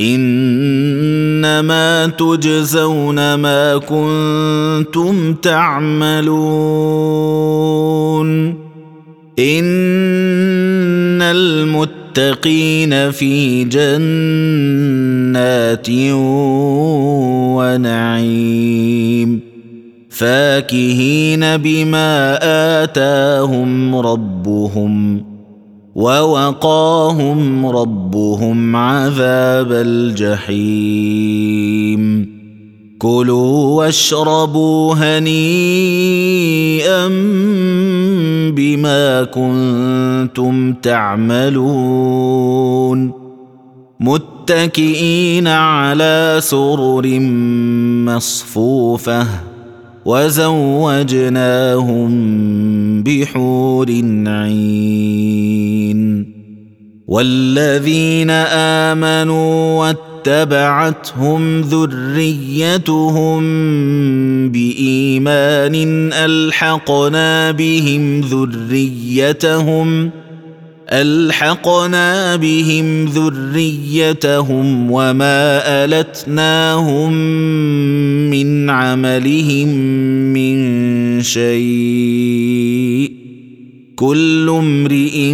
إنما تجزون ما كنتم تعملون. إن المتقين في جنات ونعيم. فاكهين بما آتاهم ربهم. ووقاهم ربهم عذاب الجحيم. كلوا واشربوا هنيئا بما كنتم تعملون. متكئين على سرر مصفوفة. وزوجناهم بحور عين والذين آمنوا واتبعتهم ذريتهم بإيمان ألحقنا بهم ذريتهم ألحقنا بهم ذريتهم وما ألتناهم من عملهم من شيء. كل امرئ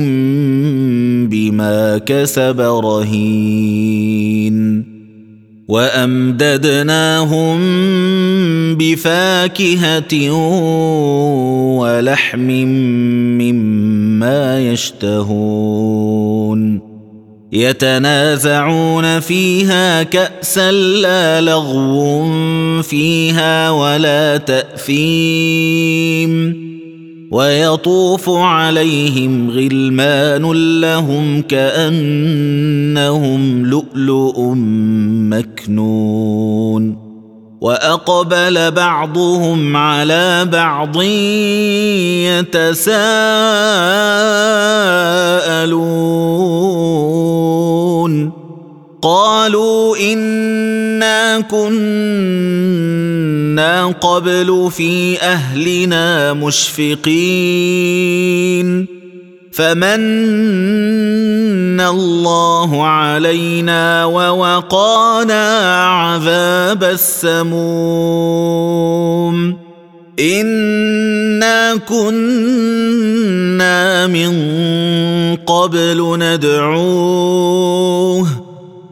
بما كسب رهين. وأمددناهم بفاكهة ولحم مما يشتهون. يتنازعون فيها كأسا لا لغو فيها ولا تأثيم. ويطوف عليهم غلمان لهم كأنهم لؤلؤ مكنون. وأقبل بعضهم على بعض يتساءلون. قالوا إنا كنا قبل في أهلنا مشفقين. فمن الله علينا ووقانا عذاب السموم. إنا كنا من قبل ندعوه.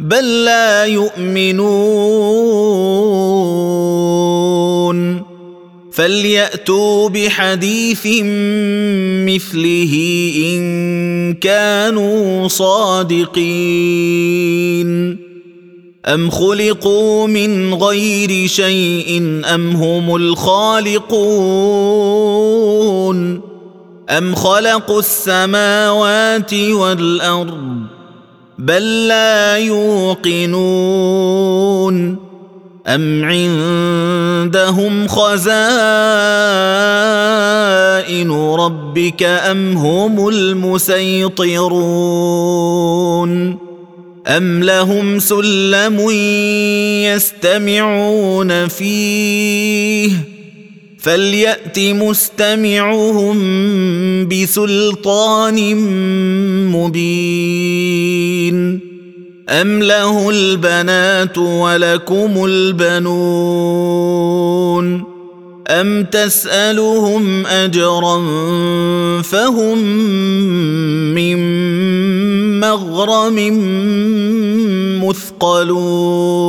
بل لا يؤمنون. فليأتوا بحديث مثله إن كانوا صادقين. أم خلقوا من غير شيء أم هم الخالقون؟ أم خلقوا السماوات والأرض بل لا يوقنون. أم عندهم خزائن ربك أم هم المسيطرون؟ أم لهم سلم يستمعون فيه؟ فليأت مستمعهم بسلطان مبين. أم له البنات ولكم البنون. أم تسألهم أجرا فهم من مغرم مثقلون.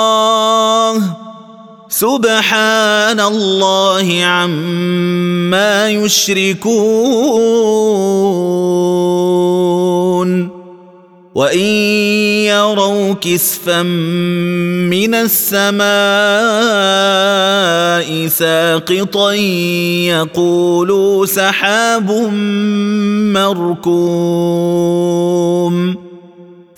سبحان الله عما يشركون وإن يروا كسفا من السماء ساقطا يقولوا سحاب مركوم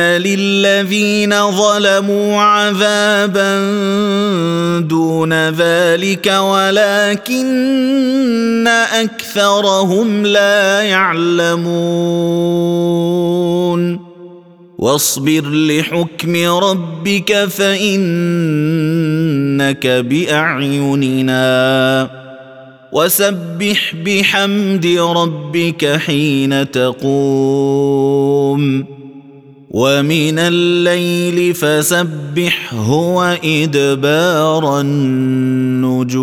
للذين ظلموا عذابا دون ذلك ولكن اكثرهم لا يعلمون واصبر لحكم ربك فانك باعيننا وسبح بحمد ربك حين تقوم ومن الليل فسبحه وإدبار النجوم.